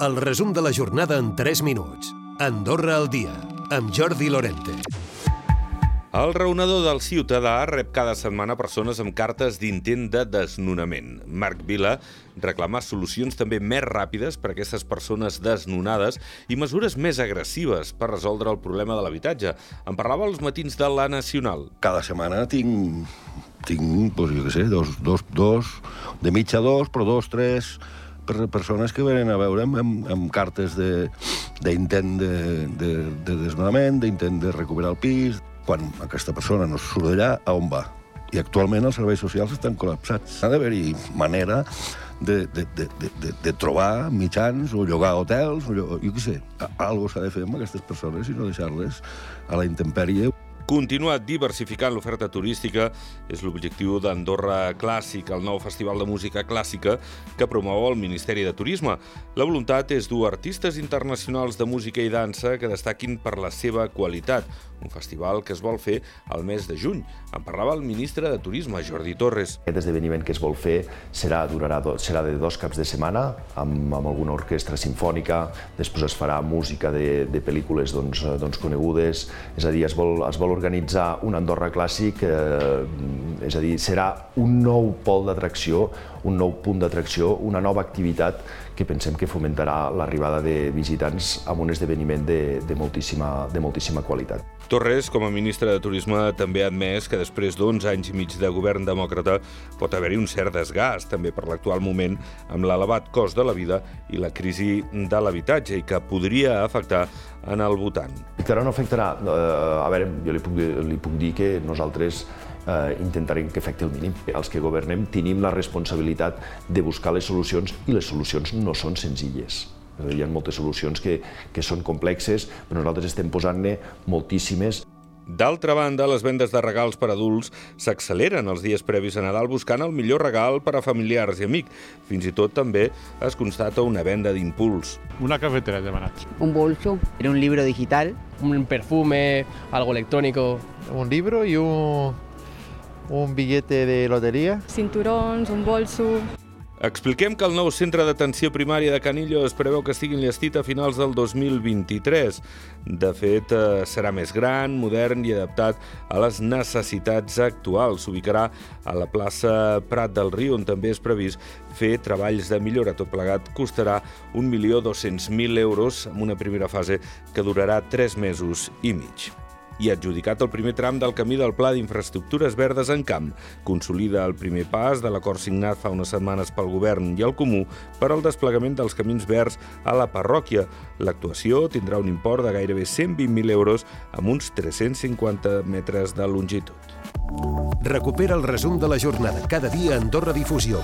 El resum de la jornada en 3 minuts. Andorra al dia, amb Jordi Lorente. El raonador del Ciutadà rep cada setmana persones amb cartes d'intent de desnonament. Marc Vila reclama solucions també més ràpides per a aquestes persones desnonades i mesures més agressives per resoldre el problema de l'habitatge. En parlava als matins de la Nacional. Cada setmana tinc, tinc pues, jo què sé, dos, dos, dos, de mitja dos, però dos, tres per persones que venen a veure'm amb, amb cartes d'intent de, de, de, de desnonament, d'intent de recuperar el pis, quan aquesta persona no surt d'allà, a on va? I actualment els serveis socials estan col·lapsats. Ha d'haver-hi manera de, de, de, de, de trobar mitjans o llogar hotels, o llogar, jo què sé, alguna s'ha de fer amb aquestes persones i no deixar-les a la intempèrie. Continuar diversificant l'oferta turística és l'objectiu d'Andorra Clàssic, el nou festival de música clàssica que promou el Ministeri de Turisme. La voluntat és dur artistes internacionals de música i dansa que destaquin per la seva qualitat, un festival que es vol fer al mes de juny. En parlava el ministre de Turisme, Jordi Torres. Aquest esdeveniment que es vol fer serà, durarà, serà de dos caps de setmana, amb, amb alguna orquestra sinfònica, després es farà música de, de pel·lícules doncs, doncs conegudes, és a dir, es vol, es vol organitzar un Andorra clàssic, eh, és a dir, serà un nou pol d'atracció, un nou punt d'atracció, una nova activitat que pensem que fomentarà l'arribada de visitants amb un esdeveniment de, de, moltíssima, de moltíssima qualitat. Torres, com a ministre de Turisme, també ha admès que després d'11 anys i mig de govern demòcrata pot haver-hi un cert desgast, també per l'actual moment, amb l'elevat cost de la vida i la crisi de l'habitatge, i que podria afectar en el votant. Afectarà o no afectarà? Uh, a veure, jo li puc, li puc dir que nosaltres eh, intentarem que afecti el mínim. Els que governem tenim la responsabilitat de buscar les solucions i les solucions no són senzilles. Hi ha moltes solucions que, que són complexes, però nosaltres estem posant-ne moltíssimes. D'altra banda, les vendes de regals per adults s'acceleren els dies previs a Nadal buscant el millor regal per a familiars i amics. Fins i tot també es constata una venda d'impuls. Una cafetera he demanat. Un bolso, un libro digital, un perfume, algo electrónico. Un libro y un, un billete de lotería. Cinturons, un bolso... Expliquem que el nou centre d'atenció primària de Canillo es preveu que estigui enllestit a finals del 2023. De fet, eh, serà més gran, modern i adaptat a les necessitats actuals. S'ubicarà a la plaça Prat del Riu, on també és previst fer treballs de millora. Tot plegat costarà 1.200.000 euros amb una primera fase que durarà 3 mesos i mig i adjudicat el primer tram del camí del Pla d'Infraestructures Verdes en Camp. Consolida el primer pas de l'acord signat fa unes setmanes pel Govern i el Comú per al desplegament dels camins verds a la parròquia. L'actuació tindrà un import de gairebé 120.000 euros amb uns 350 metres de longitud. Recupera el resum de la jornada cada dia a Andorra Difusió.